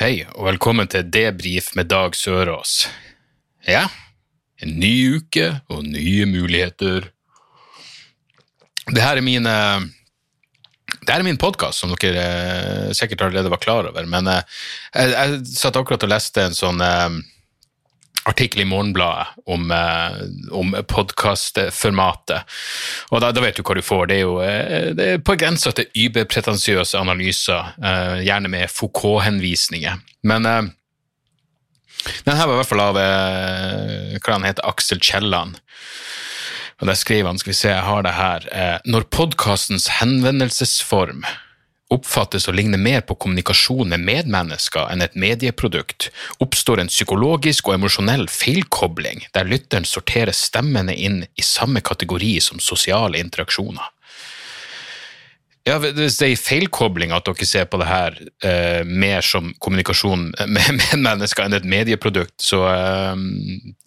Hei, og velkommen til Debrif med Dag Sørås. Ja, en ny uke og nye muligheter. Det her er min, eh, det her er min podkast, som dere eh, sikkert allerede var klar over. Men eh, jeg, jeg satt akkurat og leste en sånn artikkel i Morgenbladet om, eh, om podkastformatet. Og da, da vet du hva du får. Det er jo eh, det er på grensa til überpretensiøse analyser, eh, gjerne med Foucault-henvisninger. Men den her var i hvert fall av hva han heter, Aksel Kielland. Og der skriver han, skal vi se, jeg har det her, når podkastens henvendelsesform oppfattes å ligne mer på kommunikasjon med medmennesker enn et medieprodukt, oppstår en psykologisk og emosjonell feilkobling der lytteren sorterer stemmene inn i samme kategori som sosiale interaksjoner. Ja, Hvis det er en feilkobling at dere ser på det her eh, mer som kommunikasjon med medmennesker enn et medieprodukt, så, eh,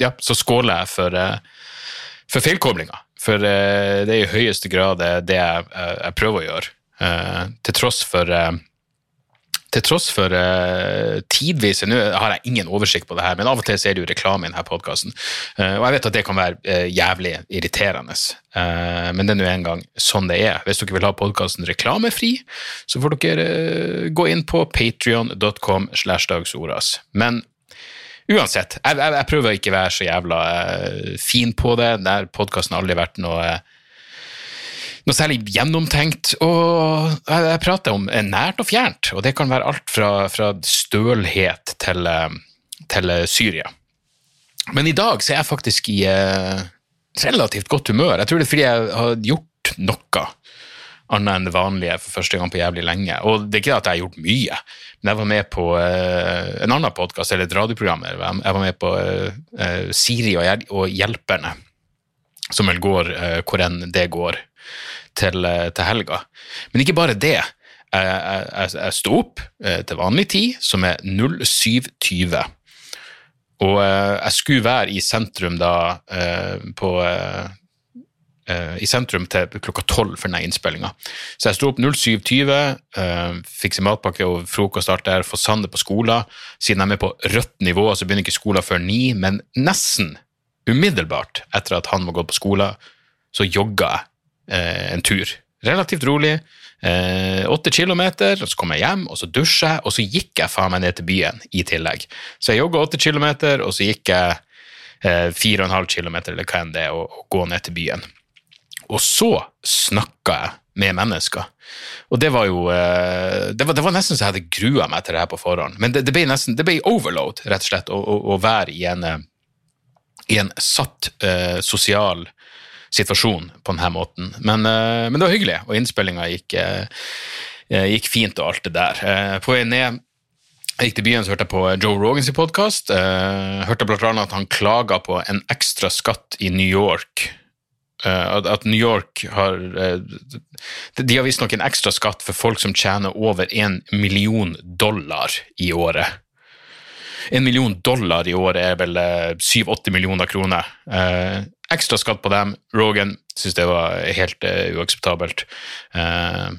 ja, så skåler jeg for, eh, for feilkoblinga. For eh, det er i høyeste grad det, jeg, jeg prøver å gjøre. Eh, til tross for eh, til tross for uh, tidvis Nå har jeg ingen oversikt på det her, men av og til ser er det jo reklame i denne podkasten. og jeg vet at det kan være uh, jævlig irriterende, uh, men det er nå engang sånn det er. Hvis dere vil ha podkasten reklamefri, så får dere gå inn på patrion.com. Men uansett, jeg, jeg, jeg prøver ikke å være så jævla fin på det. Der podkasten har aldri vært noe noe særlig gjennomtenkt. Og jeg, prater om nært og fjernt, og det kan være alt fra, fra stølhet til, til, Syria. Men i dag så er jeg faktisk i eh, relativt godt humør. Jeg tror det er fordi jeg har gjort noe annet enn det vanlige for første gang på jævlig lenge. Og det er ikke at jeg har gjort mye, men jeg var med på eh, en annen podkast, eller et radioprogram. Jeg var med på eh, Siri og, Hjelperne, som vel går hvor enn det går til, til, helga. Men ikke bare det. Jeg, jeg, jeg sto opp til vanlig tid, som er 07.20. Og jeg skulle være i sentrum da på i sentrum til klokka tolv for denne innspillinga. Så jeg sto opp 07.20, fikk seg matpakke og frokost alt der, få Sander på skolen. Siden jeg er på rødt nivå, så begynner ikke skolen før ni, men nesten umiddelbart etter at han var gått på skolen, så jogga jeg eh, en tur. Relativt rolig. Eh, åtte kilometer, og så kom jeg hjem, og så dusja jeg, og så gikk jeg faen meg ned til byen i tillegg. Så jeg jogga åtte kilometer, og så gikk jeg eh, fire og en halv kilometer, eller hva enn det er, og, og gå ned til byen. Og så snakka jeg med mennesker. Og det var jo det var, det var nesten så jeg hadde grua meg til det her på forhånd. Men det, det ble nesten, det ble overload, rett og slett, å være i en, i en satt uh, sosial situasjon på denne måten. Men, uh, men det var hyggelig, og innspillinga gikk, uh, gikk, fint og alt det der. på vei ned jeg gikk til byen, så hørte jeg på Joe Rogans podkast. hørte blant annet at han klaga på en ekstra skatt i New York at New York har De har visstnok en ekstra skatt for folk som tjener over en million dollar i året. En million dollar i året er vel syv-åtte millioner kroner. Eh, ekstra skatt på dem. Rogan syns det var helt uh, uakseptabelt. Uh,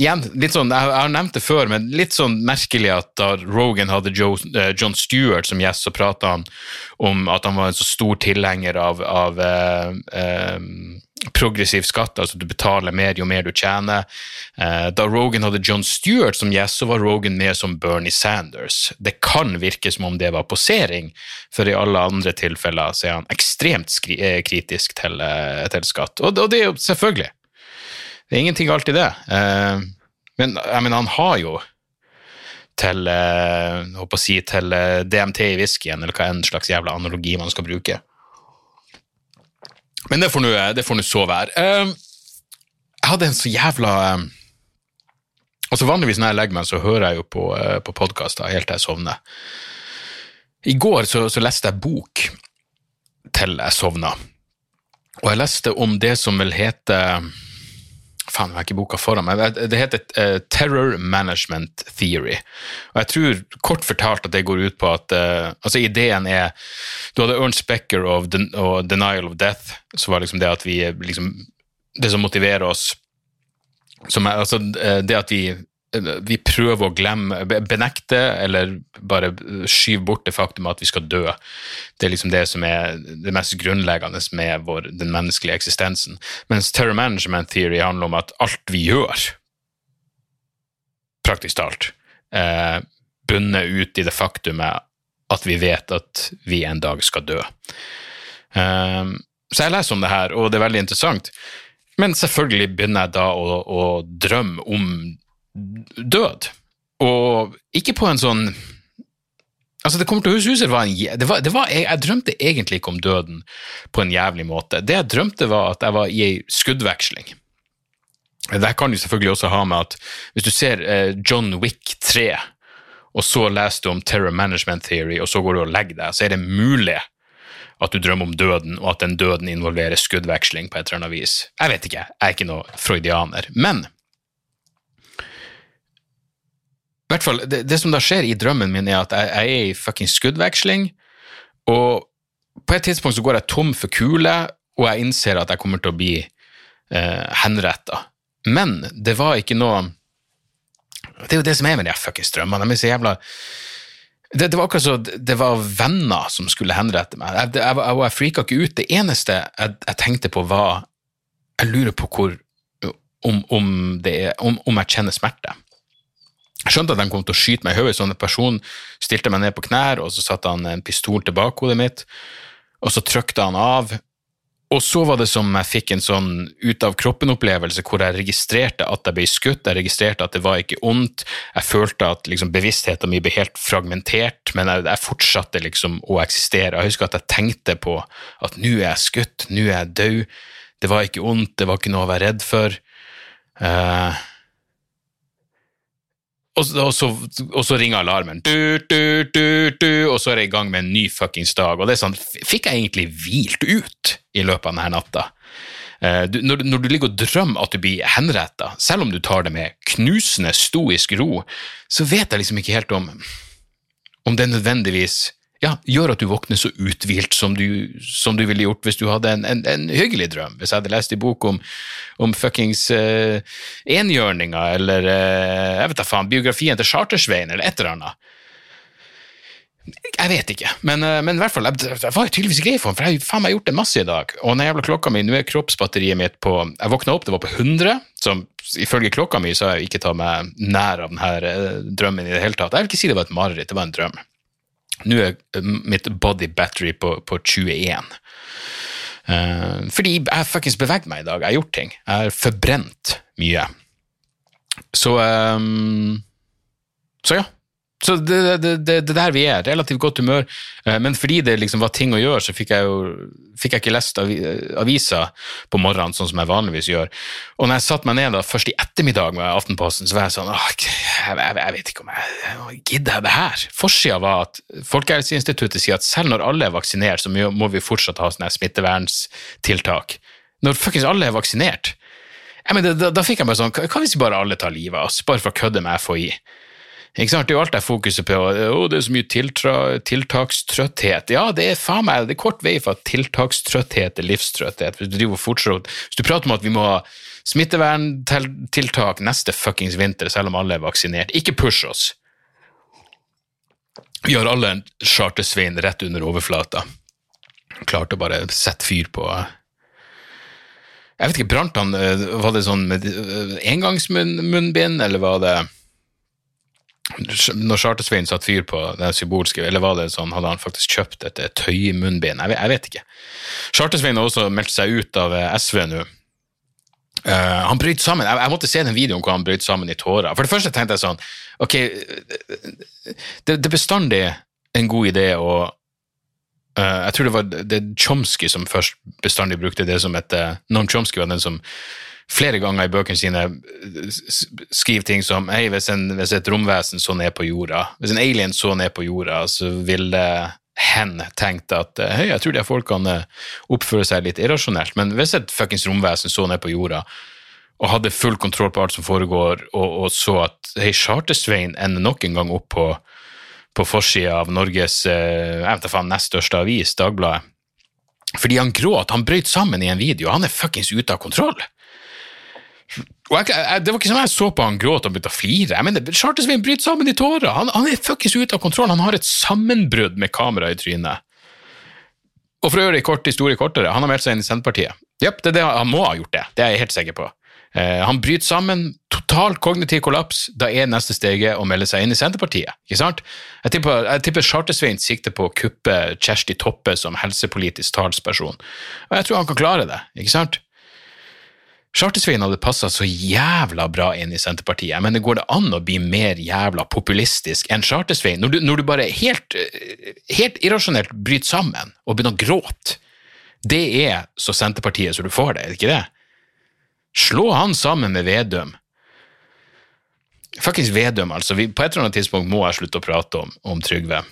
igjen, litt sånn, jeg, har nevnt det før, men litt sånn merkelig at da Rogan hadde Joe, uh, John Stewart som gjest, så prata han om at han var en så stor tilhenger av, av progressiv skatt, altså du betaler mer jo mer du tjener. Da Rogan hadde John Stewart som gjest, så var Rogan mer som Bernie Sanders. Det kan virke som om det var posering, for i alle andre tilfeller så er han ekstremt kritisk til, til skatt. Og, det er jo selvfølgelig. Det er ingenting galt i det. Men jeg mener, han har jo til, håper å si, til DMT i whiskyen, eller hva enn slags jævla analogi man skal bruke. Men det får nå så være. Jeg hadde en så jævla Altså Vanligvis når jeg legger meg, så hører jeg jo på, uh, på podkaster helt til jeg sovner. I går så, så leste jeg bok til jeg sovna, og jeg leste om det som vil hete Faen, jeg har ikke boka foran meg. Det heter uh, Terror Management Theory. Og jeg tror kort fortalt at det går ut på at uh, altså ideen er Du hadde Ernst Becker og, Den og Denial of Death, som var liksom det at vi liksom, Det som motiverer oss som er, altså, det at vi vi prøver å glemme, benekte eller bare skyve bort det faktum at vi skal dø. Det er liksom det som er det mest grunnleggende med vår, den menneskelige eksistensen. Mens terror management theory handler om at alt vi gjør, praktisk talt, eh, bunner ut i det faktumet at vi vet at vi en dag skal dø. Eh, så jeg leser om det her, og det er veldig interessant. Men selvfølgelig begynner jeg da å, å drømme om død. Og ikke på en sånn Altså, det kommer til å ut som det var, det var, jeg, drømte egentlig ikke om døden på en jævlig måte. Det jeg drømte, var at jeg var i ei skuddveksling. Det kan jo selvfølgelig også ha med at hvis du ser eh, John Wick 3, og så leser du om Terror Management Theory, og så går du og legger deg, så er det mulig at du drømmer om døden, og at den døden involverer skuddveksling på et eller annet vis. Jeg vet ikke, jeg er ikke noe freudianer. Men I hvert fall, det, det, som da skjer i drømmen min, er at jeg, jeg er i fuckings skuddveksling, og på et tidspunkt så går jeg tom for kuler, og jeg innser at jeg kommer til å bli eh, henretta. Men det var ikke noe Det er jo det som er med de fuckings drømmene. De er så jævla det, det, var akkurat så det var venner som skulle henrette meg. Jeg, jeg, jeg, jeg frika ikke ut. Det eneste jeg, jeg, tenkte på, var Jeg lurer på hvor om, om, er, om, om jeg kjenner smerte. Skjønte at de kom til å skyte meg i hodet. En person stilte meg ned på knær, og så satte han en pistol til bakhodet mitt, og så trykte han av. Og så var det som jeg fikk en sånn ut-av-kroppen-opplevelse hvor jeg registrerte at jeg ble skutt, jeg registrerte at det var ikke ondt, jeg følte at liksom, bevisstheten min ble helt fragmentert, men jeg, jeg, fortsatte liksom å eksistere. Jeg husker at jeg tenkte på at nå er jeg skutt, nå er jeg død, det var ikke ondt, det var ikke noe å være redd for. Uh, og, og, så, og, så, ringer alarmen, du, du, du, og så er jeg i gang med en ny fuckings dag. Og det er sånn, fikk jeg egentlig hvilt ut i løpet av denne natta? Uh, når, når, du ligger og drømmer at du blir henretta, selv om du tar det med knusende stoisk ro, så vet jeg liksom ikke helt om om det nødvendigvis ja, gjør at du våkner så uthvilt som du, som du ville gjort hvis du hadde en, en, en, hyggelig drøm. Hvis jeg hadde lest en bok om, om fuckings uh, enhjørninger, eller uh, jeg vet da faen, biografien til Chartersveien, eller et eller annet. Jeg vet ikke, men, uh, men i hvert fall, jeg, jeg var tydeligvis i grei form, for jeg har meg gjort det masse i dag. Og den jævla klokka mi, nå er kroppsbatteriet mitt på Jeg våkna opp, det var på 100, som ifølge klokka mi så har jeg jo ikke tatt meg nær av denne drømmen i det hele tatt. Jeg vil ikke si det var et mareritt, det var en drøm. Nå er eh, mitt body battery på, på 21. Uh, eh, fordi jeg har faktisk beveget meg i dag, jeg har gjort ting. Jeg har forbrent mye. Så um, Så ja, så det, det, det, det, der vi er. Relativt godt humør. Eh, men fordi det liksom var ting å gjøre, så fikk jeg jo fikk jeg ikke lest avisa på morgenen, sånn som jeg vanligvis gjør. Og når jeg satte meg ned da, først i ettermiddag med Aftenposten, så var jeg sånn jeg, jeg, jeg, vet ikke om jeg, jeg gidder det her. Forsida var at Folkehelseinstituttet sier at selv når alle er vaksinert, så må vi fortsatt ha sånne smitteverntiltak. Når fuckings alle er vaksinert, ja, da, da, da, fikk jeg bare sånn Hva hvis bare alle tar livet av oss, bare for å kødde med FHI? Ikke sant? Det er jo alt det fokuset på. Oh, det er så mye tiltra, tiltakstrøtthet. Ja, det er faen meg det er kort vei fra tiltakstrøtthet til livstrøtthet. Hvis du, hvis du prater om at vi må ha smitteverntiltak neste fuckings vinter, selv om alle er vaksinert, ikke push oss. Vi har alle en chartersvein rett under overflata. Klarte å bare sette fyr på Jeg vet ikke, brant han eh, Var det sånn med eh, engangsmunnbind, eller var det når Chartersveien satte fyr på den symbolske, eller var det sånn, hadde han faktisk kjøpt et tøymunnbind? Jeg, jeg, vet ikke. Chartersveien har også meldt seg ut av eh, SV nå. Uh, han bryter sammen. Jeg, jeg, måtte se den videoen hvor han bryter sammen i tårer. For det første tenkte jeg sånn Ok, det, det er bestandig en god idé å uh, Jeg tror det var det Chomsky som først bestandig brukte det som et uh, Noam Chomsky var den som flere ganger i bøkene sine skriver ting som hei, hvis, en, hvis et romvesen så ned på jorda, hvis en alien så ned på jorda, så ville hen tenkt at hei, jeg tror de folkene oppfører seg litt irrasjonelt, men hvis et fuckings romvesen så ned på jorda og hadde full kontroll på alt som foregår, og, og så at hei, Charter-Svein ender nok en gang opp på, på forsida av Norges eh, jeg vet ikke, nest største avis, Dagbladet, fordi han gråt, han brøt sammen i en video, han er fuckings ute av kontroll. Jeg, jeg, det var ikke sånn jeg så på han gråt og begynte å flire. Jeg mener, Charter-Svein bryter sammen i tårer. Han, han er fuckings ute av kontroll. Han har et sammenbrudd med kamera i trynet. Og for å gjøre det kort historie kortere, han har meldt seg inn i Senterpartiet. Japp, det det, han må ha gjort det. Det er jeg helt sikker på. Eh, han bryter sammen, total kognitiv kollaps. Da er neste steget å melde seg inn i Senterpartiet. ikke sant? Jeg tipper, jeg tipper Charter-Svein sikter på å kuppe Kjersti Toppe som helsepolitisk talsperson. Og jeg tror han kan klare det, ikke sant? Charter-Svein hadde passa så jævla bra inn i Senterpartiet, men det går det an å bli mer jævla populistisk enn Charter-Svein? Når, du- når du bare helt, eh, helt irrasjonelt bryter sammen og begynner å gråte, det er så Senterpartiet så du får det, er det ikke det? Slå han sammen med Vedum. Fuckings Vedum, altså. Vi, på et eller annet tidspunkt må jeg slutte å prate om, om Trygve.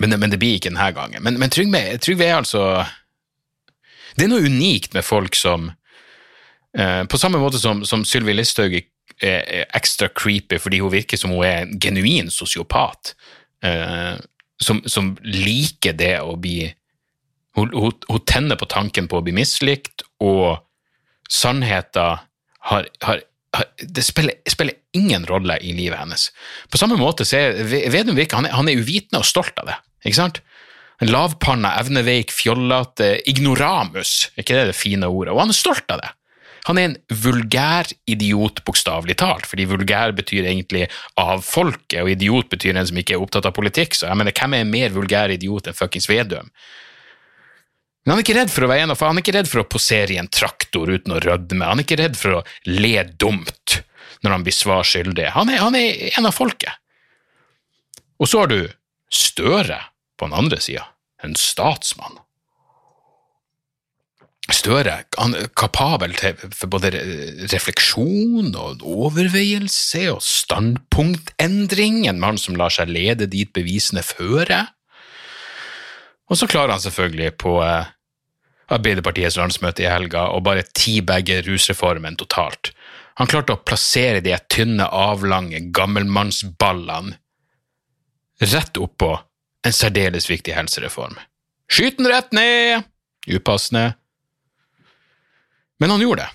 Men, men det blir ikke denne gangen. Men, men Trygve, Trygve er altså Det er noe unikt med folk som eh, På samme måte som, som Sylvi Listhaug er, ekstra creepy fordi hun virker som hun er en genuin sosiopat, eh, som, som liker det å bli hun, hun, hun tenner på tanken på å bli mislikt, og sannheten har, har, Det spiller, spiller ingen rolle i livet hennes. På samme måte så er Vedum virker han han er uvitende og stolt av det. ikke sant? Lavpanna, evneveik, fjollete ignoramus, er ikke det det fine ordet? Og han er stolt av det. Han er en vulgær idiot, bokstavelig talt, fordi vulgær betyr egentlig av folket, og idiot betyr en som ikke er opptatt av politikk, så jeg mener, hvem er en mer vulgær idiot enn fuckings Vedum? Men han er ikke redd for å være en av, han er ikke redd for å posere i en traktor uten å rødme, han er ikke redd for å le dumt når han blir svar skyldig. Han han er en av folket. Og så har du Støre på den andre sida, en statsmann. Støre han er kapabel til for både refleksjon og overveielse og standpunktendring, en mann som lar seg lede dit bevisene fører. Og så klarer han selvfølgelig på eh, Arbeiderpartiets landsmøte i helga å bare teabagge rusreformen totalt. Han klarte å plassere de tynne, avlange gammelmannsballene rett oppå en særdeles viktig helsereform. Skyt den rett ned! Upassende. Men han gjorde det.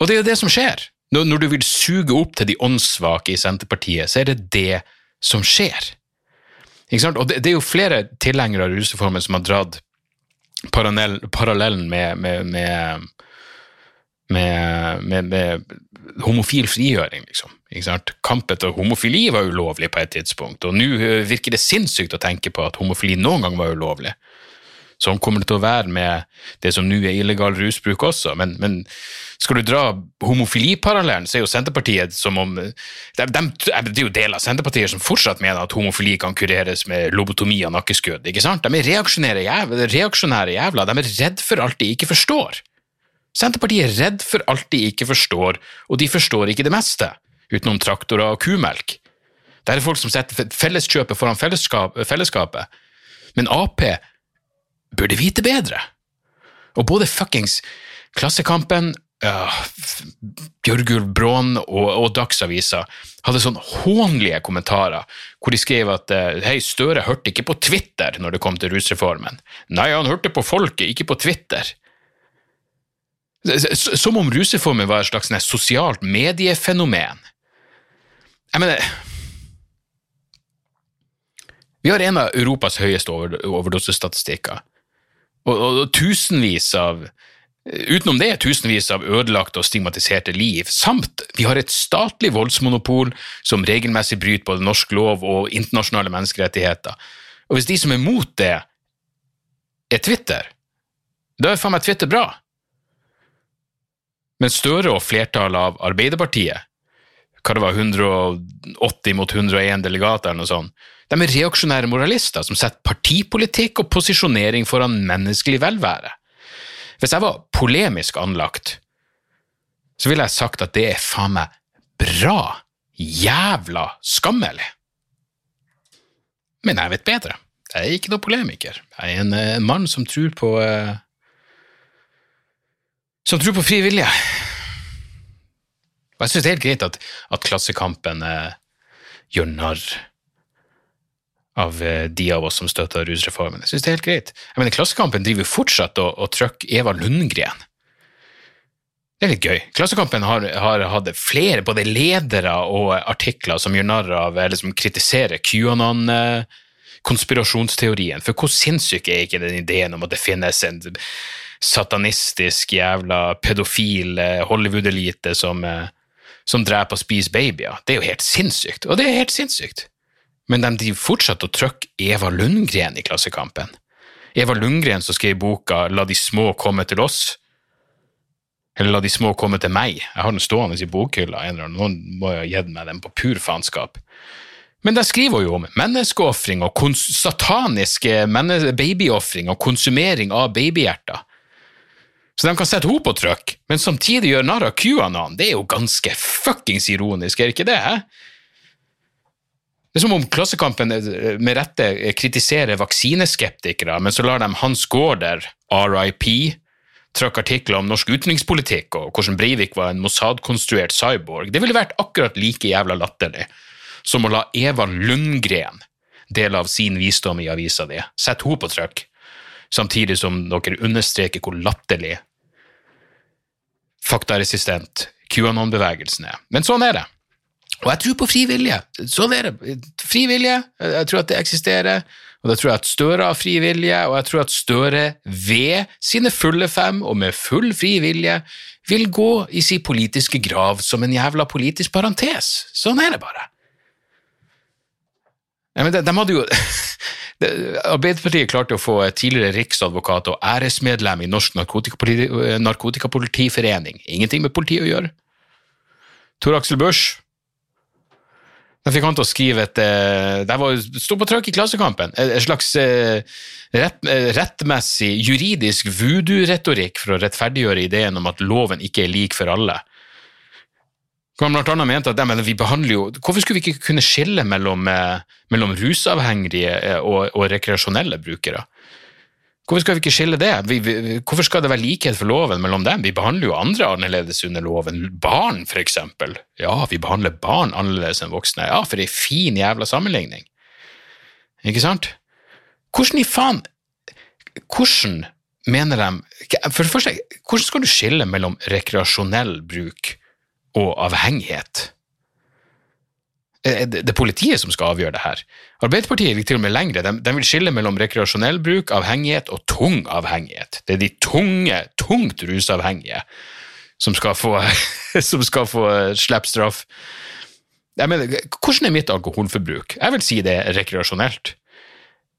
Og det er jo det som skjer. Når, du vil suge opp til de åndssvake i Senterpartiet, så er det det som skjer. Og det, det er jo flere tilhengere av rusreformen som har dratt parallell, parallellen med, med, med, med, med, med homofil frigjøring, liksom. Kampen til homofili var ulovlig på et tidspunkt, og nå eh, virker det sinnssykt å tenke på at homofili noen gang var ulovlig. Sånn kommer det til å være med det som nå er illegal rusbruk også, men, men skal du dra homofiliparallellen, så er jo Senterpartiet som om de, de, Det er jo deler av Senterpartiet som fortsatt mener at homofili kan kureres med lobotomi og nakkeskudd, ikke sant? De er reaksjonære jævla, reaksjonære jævla, de er redd for alt de ikke forstår. Senterpartiet er redd for alt de ikke forstår, og de forstår ikke det meste, utenom traktorer og kumelk. Det er folk som setter felleskjøpet foran fellesskap, fellesskapet. Men Ap burde vite bedre. Og både fuckings Klassekampen, uh, Bjørgulv Brån og, og Dagsavisa hadde sånn hånlige kommentarer, hvor de skrev at uh, hei, Støre hørte ikke på Twitter når det kom til rusreformen. Nei, han hørte på folket, ikke på Twitter. Som om rusreformen var et slags sosialt mediefenomen. Jeg mener Vi har en av Europas høyeste overdosestatistikker, og, og, og tusenvis av Utenom det tusenvis av ødelagte og stigmatiserte liv, samt vi har et statlig voldsmonopol som regelmessig bryter både norsk lov og internasjonale menneskerettigheter. Og hvis de som er mot det, er Twitter, da er faen meg Twitter bra. Men Støre og flertallet av Arbeiderpartiet, hva det var, 180 mot 101 delegater eller noe sånt, de er reaksjonære moralister som setter partipolitikk og posisjonering foran menneskelig velvære. Hvis jeg var polemisk anlagt, så ville jeg sagt at det er faen meg bra jævla skammelig. Men jeg vet bedre. Jeg er ikke noe polemiker. Jeg er en, en mann som tror på uh, Som tror på fri vilje. Og jeg syns det er helt greit at, at Klassekampen uh, gjør narr av uh, de av oss som støtter rusreformen. Jeg synes det er helt greit. Jeg mener, Klassekampen driver fortsatt og, og trykker Eva Lundgren. Det er litt gøy. Klassekampen har, har hatt flere både ledere og artikler som gjør narr av, eller som kritiserer QAnon-konspirasjonsteorien. For hvor sinnssyk er ikke den ideen om at det finnes en satanistisk jævla pedofil Hollywood-elite som, som dreper og spiser babyer? Det er jo helt sinnssykt, og det er helt sinnssykt. Men de driver fortsatt og trykker Eva Lundgren i Klassekampen. Eva Lundgren som skrev boka La de små komme til oss eller la de små komme til meg. Jeg har den stående i bokhylla. Noen må jo ha gitt meg den på pur faenskap. Men der skriver jo om menneskeofring og sataniske babyofring og konsumering av babyhjerter. Så de kan sette henne på trykk, men samtidig gjøre narr av QAnon. Det er jo ganske fuckings ironisk, er det ikke det? He? Det er som om Klassekampen eh, med rette kritiserer vaksineskeptikere, men så lar de Hans Gaarder, RIP, trakk artikler om norsk utenrikspolitikk og hvordan Breivik var en Mossad-konstruert cyborg, det ville vært akkurat like jævla latterlig som å la Eva Lundgren dele av sin visdom i avisa di. Sett henne på trykk, samtidig som dere understreker hvor latterlig faktaresistent QAnon-bevegelsen er. Men sånn er det. Og jeg tror på frivillige. Sånn er det. Frivillige, jeg tror at det eksisterer. Og da tror jeg at Støre har fri vilje, og jeg tror at Støre ved sine fulle fem og med full fri vilje vil gå i sin politiske grav som en jævla politisk parentes. Sånn er det bare. Ja, men de, de hadde jo Arbeiderpartiet klarte å få tidligere riksadvokat og æresmedlem i Norsk narkotikapoliti, narkotikapolitiforening. Ingenting med politiet å gjøre. Tor Aksel Busch jeg fikk han til å skrive et eh, Det sto på trykk i Klassekampen. Et slags eh, rett, eh, rettmessig juridisk voodoo-retorikk for å rettferdiggjøre ideen om at loven ikke er lik for alle. Han blant annet mente at ja, vi behandler jo, Hvorfor skulle vi ikke kunne skille mellom, mellom rusavhengige og, og rekreasjonelle brukere? Hvorfor skal vi ikke skille det? Vi, vi, hvorfor skal det være likhet for loven mellom dem? Vi behandler jo andre annerledes under loven. Barn, for eksempel. Ja, vi behandler barn annerledes enn voksne. Ja, for ei fin jævla sammenligning. Ikke sant? Hvordan i faen Hvordan mener de For det første, hvordan skal du skille mellom rekreasjonell bruk og avhengighet? Eh, det er politiet som skal avgjøre det her. Arbeiderpartiet gikk til og med lengre. De, de, vil skille mellom rekreasjonell bruk, avhengighet og tung avhengighet. Det er de tunge, tungt rusavhengige som skal få, som skal få slippe straff. Mener, hvordan er mitt alkoholforbruk? Jeg vil si det er rekreasjonelt.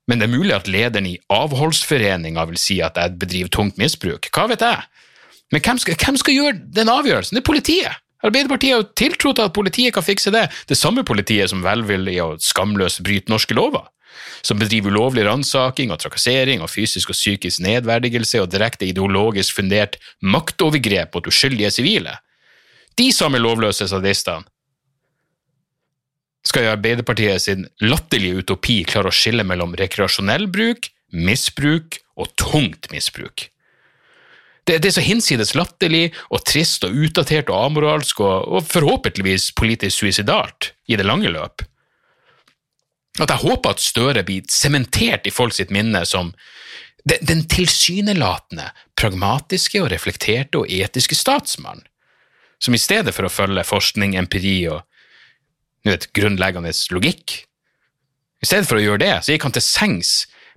Men det er mulig at lederen i avholdsforeninga vil si at jeg bedriver tungt misbruk. Hva vet jeg? Men hvem skal, hvem skal gjøre den avgjørelsen? Det er politiet. Arbeiderpartiet har jo tiltro til at politiet kan fikse det, det samme politiet som velvillig og skamløst bryter norske lover, som bedriver ulovlig ransaking og trakassering og fysisk og psykisk nedverdigelse og direkte ideologisk fundert maktovergrep mot uskyldige sivile. De samme lovløse sadistene skal i Arbeiderpartiet sin latterlige utopi klare å skille mellom rekreasjonell bruk, misbruk og tungt misbruk. Det, det, er så hinsides latterlig og trist og utdatert og amoralsk og, og forhåpentligvis politisk suicidalt i det lange løp. At jeg håper at Støre blir sementert i folk sitt minne som den, den tilsynelatende, pragmatiske og reflekterte og etiske statsmann, som i stedet for å følge forskning, empiri og vet, grunnleggende logikk, i stedet for å gjøre det, så gikk han til sengs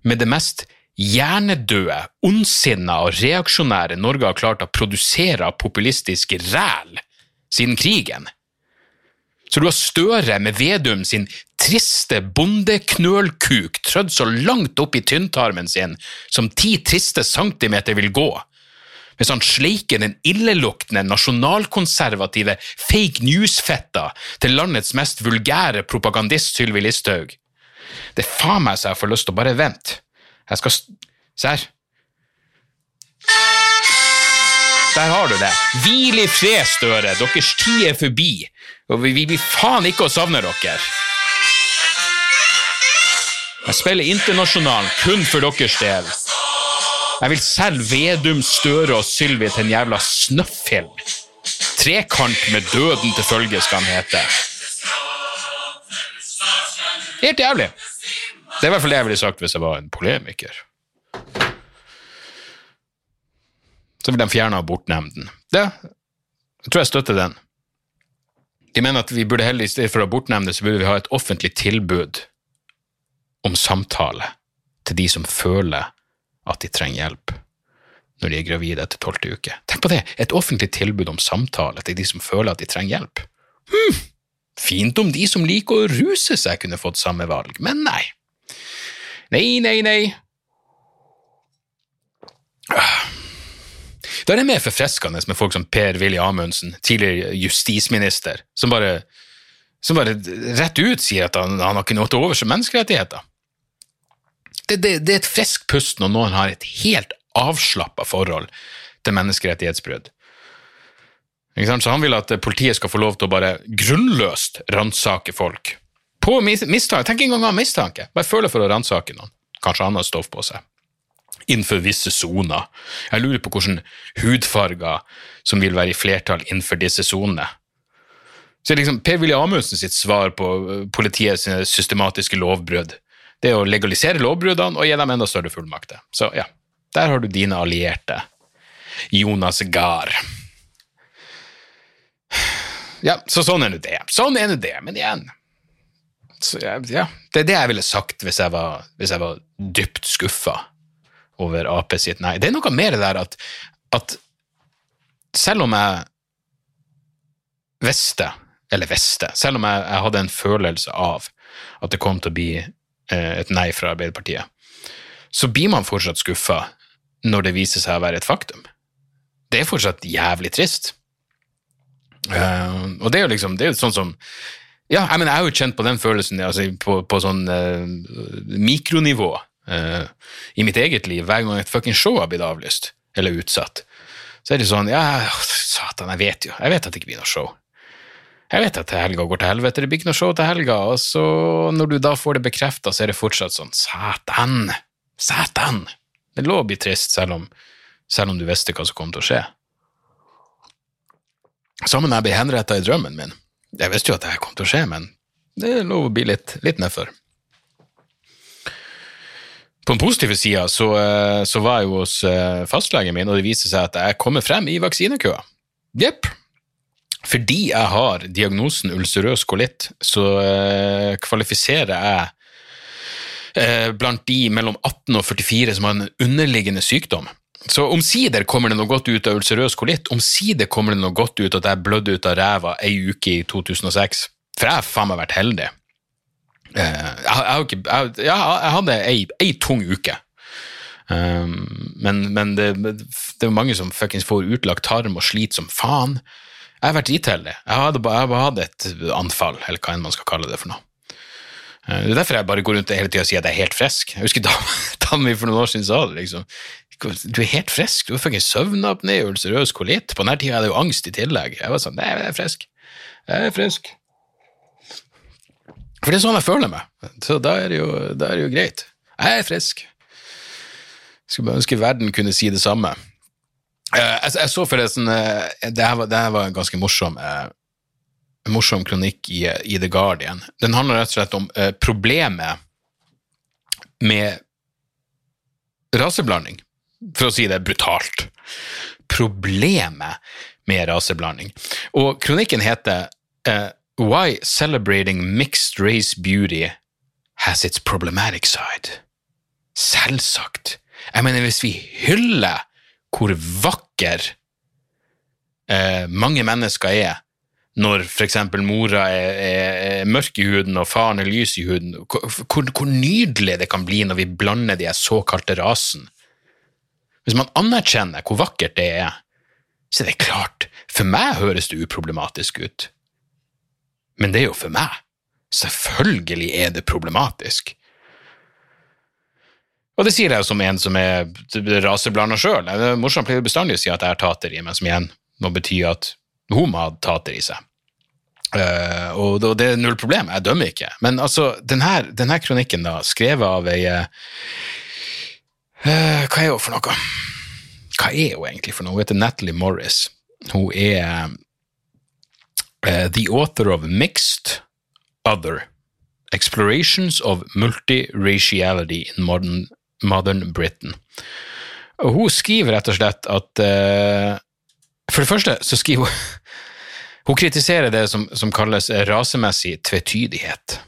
med det mest hjernedøde, ondsinna og reaksjonære Norge har klart å produsere av populistisk ræl siden krigen. Så du har Støre med Vedum sin triste bondeknølkuk trødd så langt opp i tynntarmen sin som ti triste centimeter vil gå, mens han sleiker den illeluktende nasjonalkonservative fake news-fetta til landets mest vulgære propagandist Sylvi Listhaug. Det er faen meg så jeg får lyst til å bare vente. Jeg skal Se her. der har du det. Hvil i fred, Støre. Deres tid er forbi. Og vi blir faen ikke å savne dere. Jeg spiller internasjonalen kun for deres del. Jeg vil selge Vedum, Støre og Sylvi til en jævla snøffilm. Trekant med døden til følge skal han hete. Helt jævlig. Det er i hvert fall det jeg ville sagt hvis jeg var en polemiker. Så vil de fjerne abortnemnden. Det jeg tror jeg støtter den. De mener at vi burde heller, i stedet for abortnemnder, så burde vi ha et offentlig tilbud om samtale til de som føler at de trenger hjelp når de er gravide etter tolvte uke. Tenk på det! Et offentlig tilbud om samtale til de som føler at de trenger hjelp. Hm. Fint om de som liker å ruse seg, kunne fått samme valg, men nei. Nei, nei, nei. Da er det mer forfriskende med folk som Per-Willy Amundsen, tidligere justisminister, som bare, som bare rett ut sier at han, han har ikke noe til overs for menneskerettigheter. Det, det, det, er et friskt pust når noen har et helt avslappa forhold til menneskerettighetsbrudd. Så han vil at politiet skal få lov til å bare grunnløst ransake folk. På mistanke. Tenk en gang ha mistanke. Bare føle for å ransake noen. Kanskje han har stoff på seg. Innenfor visse soner. Jeg lurer på hvilke hudfarger som vil være i flertall innenfor disse sonene. Så liksom Per-Willy Amundsen sitt svar på politiets systematiske lovbrudd det er å legalisere lovbruddene og gi dem enda større fullmakter. Så ja, der har du dine allierte. Jonas Gahr. Ja, så sånn er nå det. Sånn er nå det, men igjen så, ja, Det er det jeg ville sagt hvis jeg var, hvis jeg var dypt skuffa over Ap sitt nei. Det er noe mer der at, at selv om jeg visste, eller visste, selv om jeg, jeg, hadde en følelse av at det kom til å bli eh, et nei fra Arbeiderpartiet, så blir man fortsatt skuffa når det viser seg å være et faktum. Det er fortsatt jævlig trist. Uh, og det er jo liksom det er jo sånn som ja, jeg, mener, jeg har jo kjent på den følelsen altså, på, på sånn uh, mikronivå uh, i mitt eget liv hver gang et fucking show har blitt avlyst eller utsatt. Så er det sånn Ja, satan, jeg vet jo jeg vet at det ikke blir noe show. Jeg vet at helga går til helvete, det blir ikke noe show til helga, og så når du da får det bekrefta, så er det fortsatt sånn Satan! Satan! Det lå å bli trist, selv om, selv om du visste hva som kom til å skje. Sammen med jeg ble henretta i drømmen min. Jeg visste jo at det kom til å skje, men det er lov å bli litt, litt nedfor. På den positive sida så, eh, så, var jeg jo hos eh, fastlegen min, og det viste seg at jeg kommer frem i vaksinekøa. Jepp. Fordi jeg har diagnosen ulcerøs kolitt, så eh, kvalifiserer jeg eh, blant de mellom 18 og 44 som har en underliggende sykdom. Så omsider kommer det noe godt ut av ulcerøs kolitt, omsider kommer det noe godt ut at jeg blødde ut av ræva ei uke i 2006. For jeg har faen meg vært heldig. Eh, jeg, jeg, jeg, jeg, hadde ei, ei, tung uke. Um, men, men det, det, er mange som fuckings får utlagt tarm og sliter som faen. Jeg har vært dritheldig. Jeg hadde bare hatt et anfall, eller hva enn man skal kalle det for noe. Eh, det er derfor jeg bare går rundt hele tida og sier at jeg er helt frisk. Jeg husker dama mi for noen år siden sa det. liksom. Du er helt frisk. Du har fuckings søvnapné, ulcerøs kolitt. På denne tida er det jo angst i tillegg. Jeg var sånn Nei, jeg er frisk. Jeg er frisk. For det er sånn jeg føler meg. Så da er det jo, da er det jo greit. Jeg er frisk. Skulle bare ønske verden kunne si det samme. Eh, jeg, jeg så forresten eh, Det her var, det her var en ganske morsom en morsom kronikk i, i, The Guardian. Den handler rett og slett om problemet med raseblanding for å si det brutalt, problemet med raseblanding. Og kronikken heter uh, Why Celebrating Mixed Race Beauty Has Its Problematic Side. Selvsagt. Jeg mener, hvis vi hyller hvor vakker uh, mange mennesker er, når f.eks. mora er, er, er, mørk i huden og faren er lys i huden, hvor, hvor, nydelig det kan bli når vi blander de såkalte rasen hvis man anerkjenner hvor vakkert det er, så er det klart, for meg høres det uproblematisk ut. Men det er jo for meg. Selvfølgelig er det problematisk. Og det sier jeg som en som er raseblanda sjøl. Morsomt pleier bestandig å si at jeg har tater i meg, som igjen må bety at hun må ha tater i seg. Uh, og det, er null problem, jeg dømmer ikke. Men altså, denne, denne kronikken, da, skrevet av ei uh, Hva er hun for noe? Hva er hun egentlig for noe? Hun heter Natalie Morris. Hun er uh, the author of Mixed Other. Explorations of Multiraciality in Modern, modern Britain. Og hun skriver rett og slett at For det første så skriver hun hun kritiserer det som, som kalles rasemessig tvetydighet.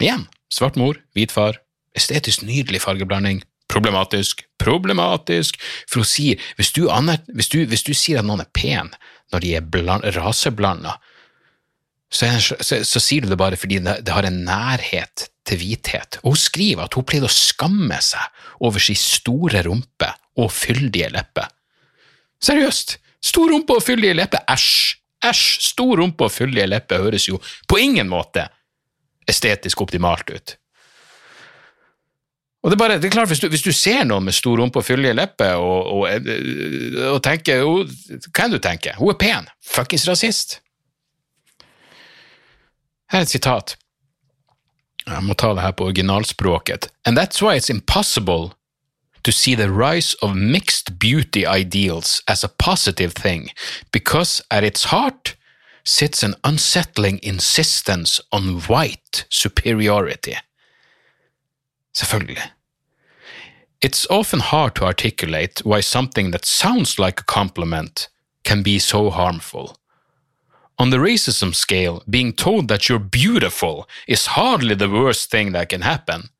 Igjen, svart mor, hvit far, estetisk nydelig fargeblanding, problematisk, problematisk, for hun sier hvis du, hvis, du, hvis du, sier at noen er pen når de er raseblanda, så, så, så, sier du det bare fordi det, det, har en nærhet til hvithet. Og hun skriver at hun pleide å skamme seg over sin store rumpe og fyldige lepper. Seriøst! Stor rumpe og fyldige lepper, æsj! Æsj! Stor rumpe og fyldige lepper høres jo på ingen måte estetisk optimalt ut. Og det er bare, det er klart, Hvis du, hvis du ser noen med stor rumpe og fyldige lepper og, og, og, tenker Hva enn du tenker? Hun er pen. Fuckings rasist. Her er et sitat. Jeg må ta det her på originalspråket. And that's why it's impossible to see the rise of mixed beauty ideals as a positive thing, because at its heart sits an unsettling insistence on white superiority. Selvfølgelig. It's often hard to articulate why something that sounds like a compliment can be so harmful. On the racism scale, being told that you're beautiful is hardly the worst thing that can happen.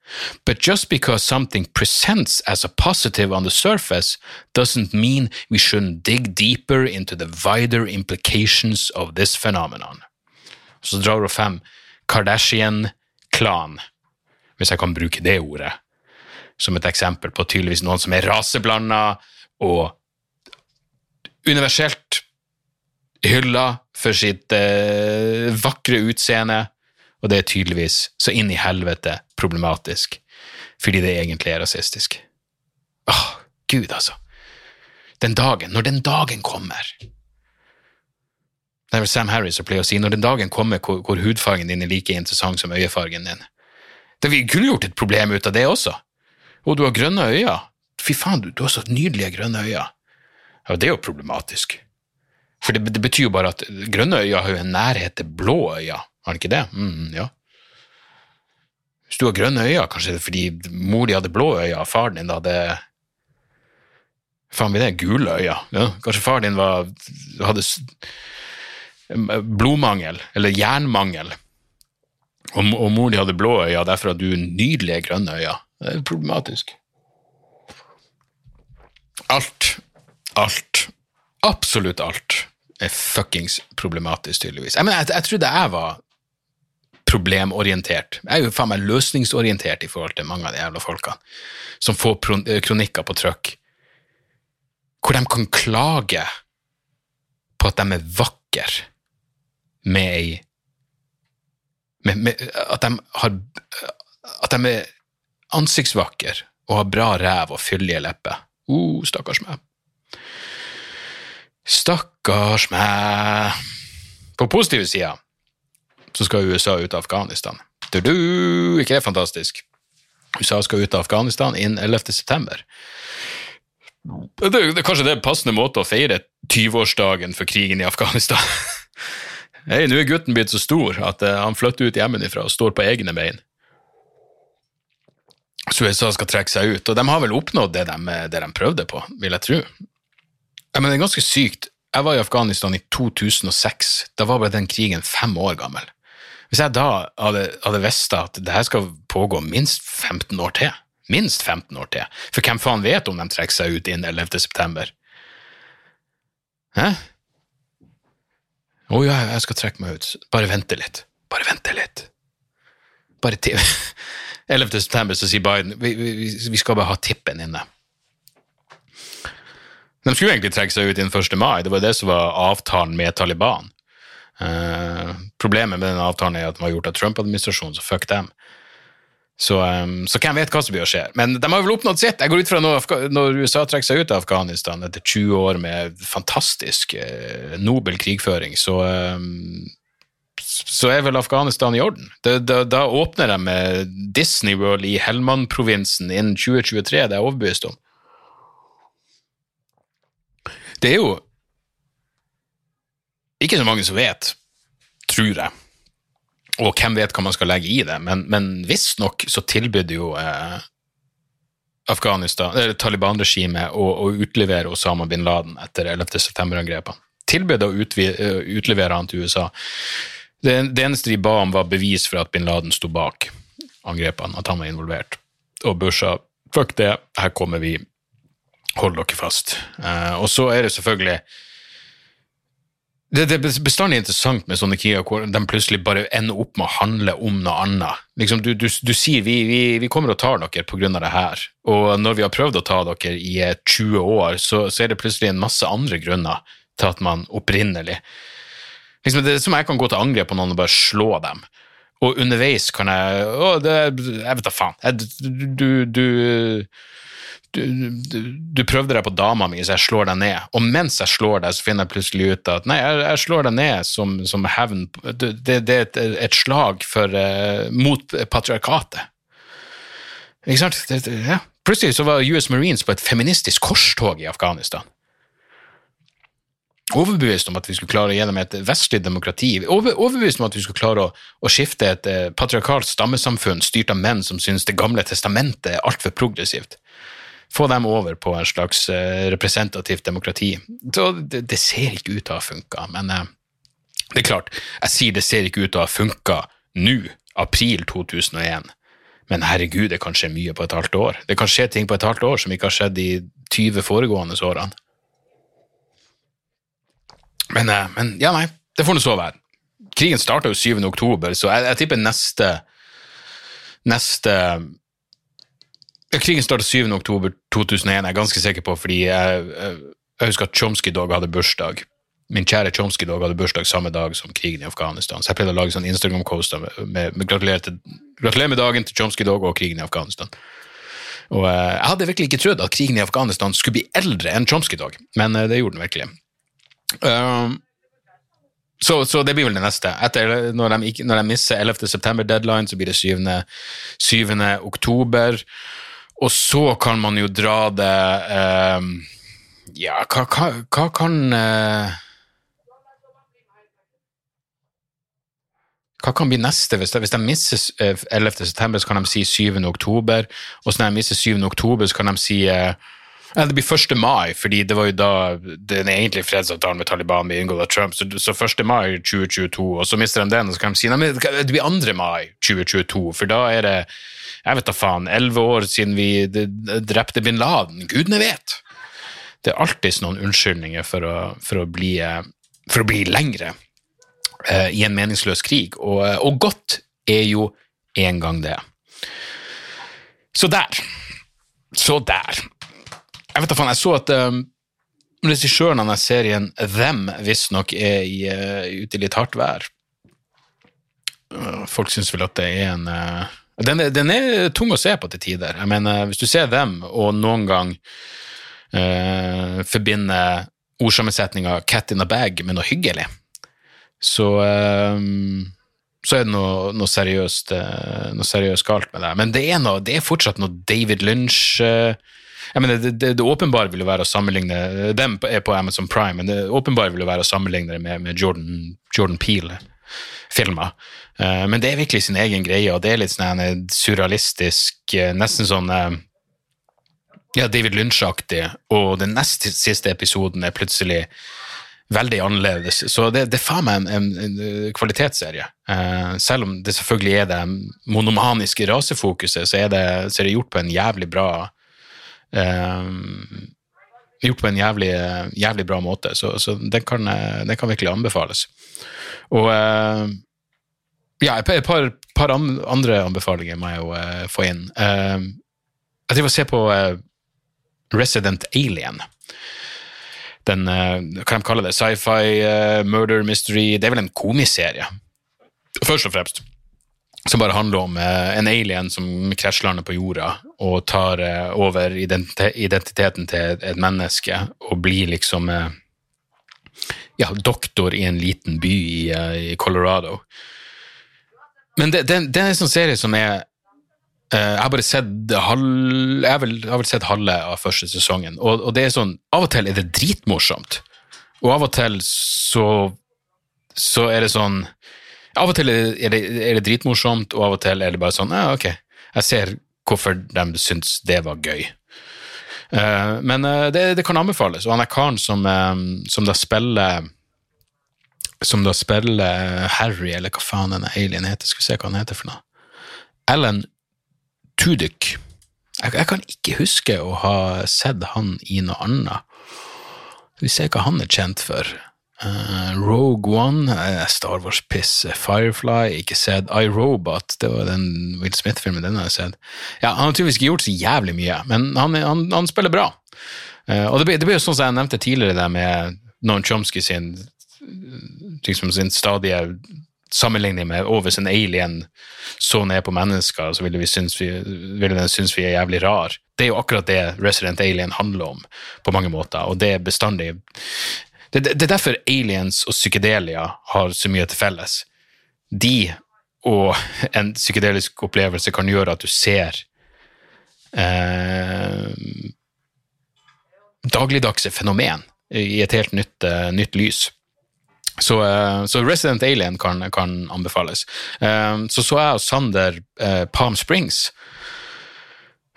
But just because something presents as a positive on the surface doesn't mean we shouldn't dig deeper into the wider implications of this phenomenon. Så drar hun frem Kardashian-klan, hvis jeg kan bruke det ordet, som et eksempel på tydeligvis noen som er raseblanda og universelt hylla for sitt eh, vakre utseende og det er tydeligvis så inn i helvete problematisk, fordi det egentlig er rasistisk. Åh, gud, altså. Den dagen, når den dagen kommer Det er vel Sam Harris som pleier å si når den dagen kommer hvor, hvor hudfargen din er like interessant som øyefargen din. Det Vi kunne gjort et problem ut av det også. Og du har grønne øyne. Fy faen, du, du har så nydelige grønne øyne. Ja, det er jo problematisk. For det, det betyr jo bare at grønne øyne har jo en nærhet til blå øyne. Har det ikke det? Mm, ja. Hvis du har grønne øyne, kanskje det er fordi mor di hadde blå øyne, faren din hadde Faen, blir det gule øyne? Ja. Kanskje faren din var, hadde blodmangel, eller jernmangel, og, og mor din hadde blå øyne, derfor har du nydelige grønne øyne. Det er problematisk. Alt, alt, absolutt alt er fuckings problematisk, tydeligvis. Jeg, mener, jeg, jeg trodde jeg var problemorientert. Jeg er jo faen meg løsningsorientert i forhold til mange av de jævla folkene som får eh, kronikker på trykk, hvor de kan klage på at de er vakre med ei med, med, at, de har, at de er ansiktsvakre og har bra ræv og fyldige lepper. Uh, stakkars meg. Stakkars meg. På positive sida så skal USA ut av Afghanistan. Du, du, ikke det fantastisk? USA skal ut av Afghanistan innen 11. september. Det, det, kanskje det er passende måte å feire 20-årsdagen for krigen i Afghanistan. Hei, nå er gutten blitt så stor at uh, han flytter ut hjemmefra og står på egne bein. Så USA skal trekke seg ut, og de har vel oppnådd det de, det de prøvde på, vil jeg tro. Jeg men det er ganske sykt. Jeg var i Afghanistan i 2006. Da var bare den krigen fem år gammel. Hvis jeg da hadde, hadde visst at det her skal pågå minst 15 år til, minst 15 år til, for hvem faen vet om de trekker seg ut innen 11. september? Hæ? Å oh, ja, jeg skal trekke meg ut. Bare vente litt. Bare vente litt. Bare til 11. september så sier Biden vi, vi, vi skal bare ha tippen inne. De skulle egentlig trekke seg ut innen 1. mai, det var det som var avtalen med Taliban. Uh, problemet med den avtalen er at den var gjort av Trump-administrasjonen, så fuck dem. Så, um, så hvem vet hva som blir å skje. Men de har vel oppnådd sitt. Jeg går ut fra når, når USA trekker seg ut av Afghanistan etter 20 år med fantastisk eh, nobel krigføring, så, um, så er vel Afghanistan i orden. Da, da, da åpner de med Disney World i Helmand-provinsen innen 2023, det er jeg overbevist om. Det er jo ikke så mange som vet, tror jeg og hvem vet hva man skal legge i det, men, men visstnok så tilbød jo eh, Afghanistan, eller Taliban-regimet å, å, utlevere Osama bin Laden etter 11. september-angrepene. Tilbød å eh, utlevere han til USA. Det, det, eneste de ba om, var bevis for at bin Laden sto bak angrepene, at han var involvert. Og Bush sa fuck det, her kommer vi, hold dere fast. Eh, og så er det selvfølgelig det, det, er bestandig interessant med sånne kriger hvor de plutselig bare ender opp med å handle om noe annet. Liksom, du, du, du, sier vi, vi, vi, kommer og tar dere pga. det her, og når vi har prøvd å ta dere i 20 år, så, så er det plutselig en masse andre grunner til at man opprinnelig liksom, Det er som jeg kan gå til angrep på noen og bare slå dem, og underveis kan jeg Å, det, jeg vet da faen. Jeg, du, du du, du, prøvde deg på dama mi, så jeg slår deg ned. Og mens jeg slår deg, så finner jeg plutselig ut at nei, jeg, jeg slår deg ned som, som hevn. Det, det, er et, et slag for, uh, mot patriarkatet. Ikke sant? Det, ja. Plutselig så var US Marines på et feministisk korstog i Afghanistan. Overbevist om at vi skulle klare gjennom et vestlig demokrati, over, overbevist om at vi skulle klare å, å skifte et eh, patriarkalsk stammesamfunn styrt av menn som syns Det gamle testamentet er altfor progressivt få dem over på en slags eh, representativt demokrati. Så det, det ser ikke ut til å ha funka, men eh, det er klart, jeg sier det ser ikke ut til å ha funka nå, april 2001. Men herregud, det kan skje mye på et halvt år. Det kan skje ting på et halvt år som ikke har skjedd de 20 foregående årene. Men, eh, men ja, nei, det får nå så være. Krigen starta jo 7. oktober, så jeg, jeg tipper neste neste Krigen startet 7. oktober 2001, jeg er ganske sikker på, fordi jeg, jeg husker at Chomsky Dog hadde bursdag. Min kjære Chomsky Dog hadde bursdag samme dag som krigen i Afghanistan. Så jeg pleide å lage sånn Instagram-coaster med, med, med gratulerer, gratulerer, med dagen til Chomsky Dog og krigen i Afghanistan. Og uh, Jeg hadde virkelig ikke trodd at krigen i Afghanistan skulle bli eldre enn Chomsky Dog, men uh, det gjorde den virkelig. Um, så, så, det blir vel det neste. Etter, når, de, når de misser 11. september-deadline, så blir det 7. 7. oktober. Og så kan man jo dra det eh, Ja, hva, hva, hva kan eh, Hva kan bli neste? Hvis de, hvis de misser 11. Eh, september, så kan de si 7. oktober. Og så når de misser 7. oktober, så kan de si eh, det blir 1. mai, fordi det var jo da den egentlige fredsavtalen med Taliban ble inngått av Trump. Så, så 1. mai 2022, og så mister de den, og så kan de si nei, det blir 2. mai 2022, for da er det jeg vet da faen, elleve år siden vi drepte bin Laden. Gudene vet! Det er alltids noen unnskyldninger for å, for å, bli, for å bli lengre eh, i en meningsløs krig, og, og godt er jo en gang det. Så der. Så der. Jeg vet da faen, jeg så at um, regissøren av serien, Them, visstnok er i, uh, ute i litt hardt vær. Uh, folk syns vel at det er en uh, den er, den er, tung å se på til tider. Jeg mener, Hvis du ser Them, og noen gang uh, forbinder ordsammensetninga 'cat in a bag' med noe hyggelig, så, uh, så er det noe, noe, seriøst, uh, noe, seriøst, galt med det. Men det er, noe, det er fortsatt noe David Lynch jeg mener, det, det, det, åpenbare vil jo være å sammenligne Dem er på Amazon Prime, men det åpenbare vil jo være å sammenligne det med, med Jordan, Jordan Peel-filmer. Uh, men det er virkelig sin egen greie, og det er litt sånn surrealistisk, eh, nesten sånn eh, ja, David Lynch-aktig, og den nest siste episoden er plutselig veldig annerledes. Så det, det er faen meg en, en, en kvalitetsserie. Eh, selv om det selvfølgelig er det monomaniske rasefokuset, så er det, så er det gjort på en jævlig bra Gjort på en jævlig, jævlig bra måte, så, så den, kan, den, kan, virkelig anbefales. Og uh, ja, et par, par, andre anbefalinger må jeg jo uh, få inn. Uh, jeg driver og ser på Resident Alien. Den, hva kan de kalle det, sci-fi, murder mystery Det er vel en komiserie, først og fremst. som bare handler om eh, en alien som krasjlander på jorda og tar eh, over identiteten til et, menneske og blir liksom eh, ja, doktor i en liten by i, eh, i Colorado. Men det, det, det er en sånn serie som er Jeg har bare sett halv, jeg vel, jeg vel sett halve av første sesongen, og, og det er sånn Av og til er det dritmorsomt, og av og til så så er det sånn Av og til er det, er det dritmorsomt, og av og til er det bare sånn Ja, ok, jeg ser hvorfor de syntes det var gøy. Eh, men eh, det, det, kan anbefales, og han er karen som, eh, som da spiller som da spiller Harry, eller hva faen denne alien heter. Skal vi se hva han heter for noe. Alan Tudyk. Jeg, jeg, kan ikke huske å ha sett han i noe annet. Skal vi se hva han er kjent for. Uh, Rogue One, uh, Star Wars-piss, Firefly, ikke sett iRobot, det var den Will Smith-filmen, den har jeg sett. Ja, Han har tydeligvis ikke gjort så jævlig mye, men han, han, han spiller bra. Uh, og det blir, jo sånn som jeg nevnte tidligere, det med Noam Chomsky sin, liksom sin stadige sammenligning med over sin alien så ned på mennesker, så ville, vi synes vi, ville den synes vi er jævlig rar. Det er jo akkurat det Resident Alien handler om, på mange måter, og det er bestandig det, det, er derfor aliens og psykedelia har så mye til felles. De og en psykedelisk opplevelse kan gjøre at du ser eh, dagligdagse fenomen i et helt nytt, uh, nytt lys. Så, uh, så, Resident Alien kan, kan anbefales. Uh, så så jeg og Sander Palm Springs.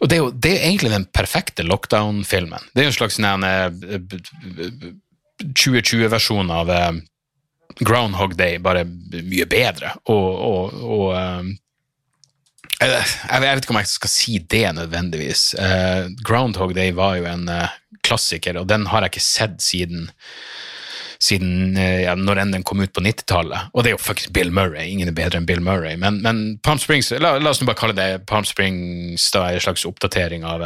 Og det er jo det er egentlig den perfekte lockdown-filmen. Det er jo en slags 2020-versjonen av uh, Groundhog Day, bare mye bedre. Og, og, og uh, jeg, jeg, vet ikke om jeg skal si det nødvendigvis. Uh, Groundhog Day var jo en klassiker, og den har jeg ikke sett siden siden ja, når enn den kom ut på 90-tallet. Og det er jo faktisk Bill Murray. Ingen er bedre enn Bill Murray. Men, men Palm Springs, la, la, oss nå bare kalle det Palm Springs, da, en slags oppdatering av,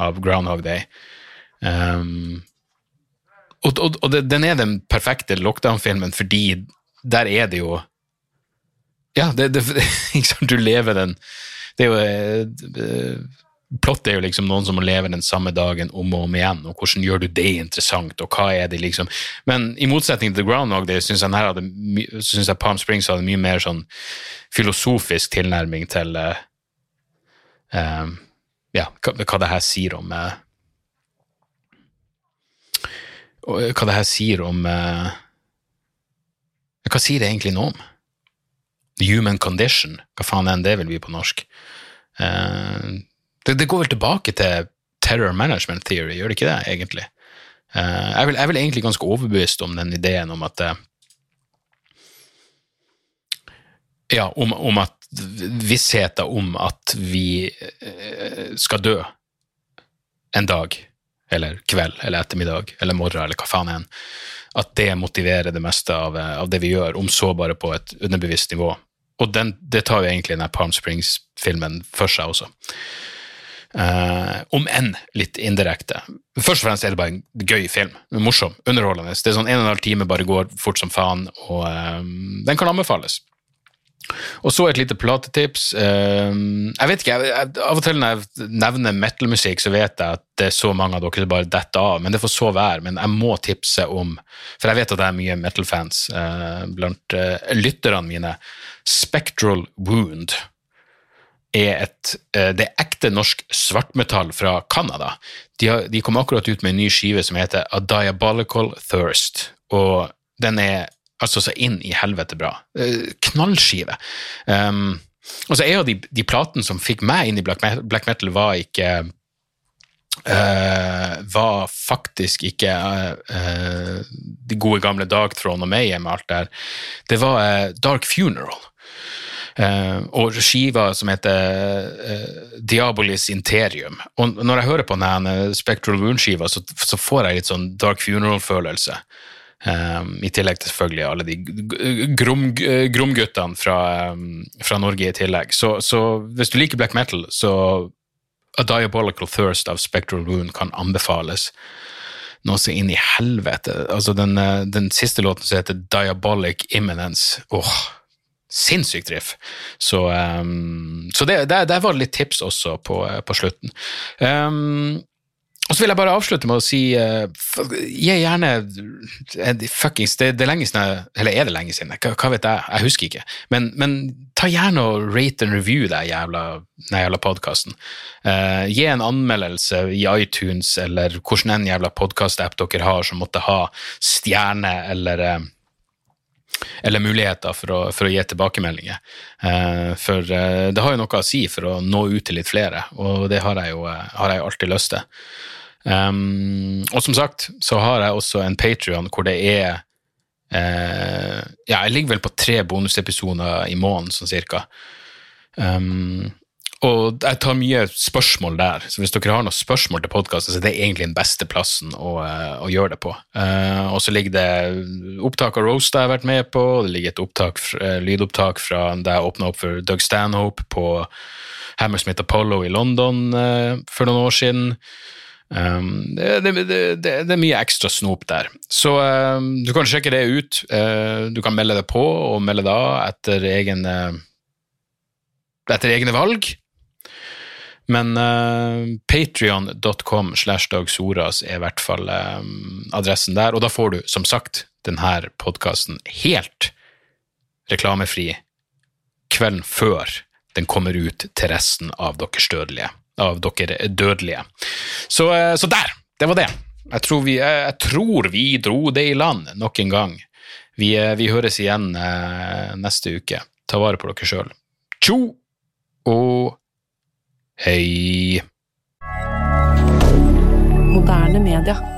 av Groundhog Day. Um, og, og, og, den er den perfekte lockdown-filmen fordi der er det jo Ja, det, det, du lever den Det er jo eh, Plott er jo liksom noen som må leve den samme dagen om og om igjen, og hvordan gjør du det interessant, og hva er det liksom? Men i motsetning til The Groundhog Day syns jeg, synes jeg Palm Springs hadde mye mer sånn filosofisk tilnærming til uh, um, ja, hva, hva det her sier om uh, hva det her sier om uh, Hva sier det egentlig noe om? Human condition, hva faen enn det vil bli på norsk. Uh, det, det, går vel tilbake til terror management theory, gjør det ikke det, egentlig? Uh, jeg, vil, jeg vil egentlig ganske overbevist om den ideen om at Ja, om, om at vissheten om at vi skal dø en dag eller kveld eller ettermiddag eller morgen eller hva faen enn, at det motiverer det meste av, av, det vi gjør, om så bare på et underbevisst nivå. Og den, det tar jo egentlig denne Palm Springs-filmen for seg også. Uh, om enn litt indirekte. Først og fremst er det bare en gøy film. Morsom, underholdende. Det er sånn En og en halv time bare går fort som faen, og uh, den kan anbefales. Og så et lite platetips. Ehm, jeg vet ikke, Av og til når jeg nevner metal-musikk, så vet jeg at det er så mange av dere som bare detter av, men det får så være. Men jeg må tipse om, for jeg vet at det er mye metal-fans eh, blant uh, lytterne mine. Spectral Wound er et uh, Det er ekte norsk svartmetall fra Canada. De, de kom akkurat ut med en ny skive som heter A Diabolical Thirst, og den er altså så inn i helvete bra. Eh, knallskive. Um, så er jo de, de platene som fikk meg inn i black metal, black metal var ikke Uh, var faktisk ikke uh, de gode gamle Dark Throne og Mayhem og alt der. Det var uh, Dark Funeral. og skiva som heter Diabolis Interium. Og når jeg hører på denne Spectral Wound-skiva, så, så, får jeg litt sånn Dark Funeral-følelse. Um, I tillegg til selvfølgelig alle de gromguttene fra, um, fra, Norge i tillegg. Så, så, hvis du liker black metal, så A Diabolical Thirst av Spectral Wound kan anbefales. Noe så inn i helvete. Altså den, eh, den, siste låten som heter Diabolic Imminence. Åh, sinnssykt riff. Så, um, så det, der, der var litt tips også på, på slutten. Um, og så vil jeg bare avslutte med å si uh, gi gjerne fuckings det, det er lenge siden Eller er det lenge siden? Hva, hva vet jeg? Jeg husker ikke. Men, men ta gjerne og rate and review den jævla, jævla podkasten. Uh, eh, gi en anmeldelse i iTunes eller hvordan en jævla podkastapp dere har som måtte ha stjerne eller uh, eller muligheter for å, for å gi tilbakemeldinger. Uh, for uh, det har jo noe å si for å nå ut til litt flere, og det har jeg jo, har jeg alltid lyst til. Um, og som sagt så har jeg også en Patrion hvor det er Ja, jeg ligger vel på tre bonusepisoder i måneden, sånn cirka. Um, og jeg tar mye spørsmål der, så hvis dere har noen spørsmål til podkasten, så er det egentlig den beste plassen å, eh, å gjøre det på. Uh, og så ligger det opptak av Roast jeg har vært med på, det ligger et opptak, uh, lydopptak fra da jeg åpna opp for Doug Stanhope på Hammersmith Apollo i London uh, for noen år siden. Um, det, det, det, det, er mye ekstra snop der. Så du kan sjekke det ut. du kan melde deg på og melde deg av etter egen etter egne valg. Men uh, eh, patrion.com slash dagsoras er i hvert fall uh, adressen der, og da får du som sagt denne podkasten helt reklamefri kvelden før den kommer ut til resten av deres dødelige. Av dere dødelige. Så, uh, så der! Det var det. Jeg tror, vi, jeg tror, vi, dro det i land nok en gang. Vi, vi høres igjen neste uke. Ta vare på dere sjøl. Tjo og Hei. Moderne media.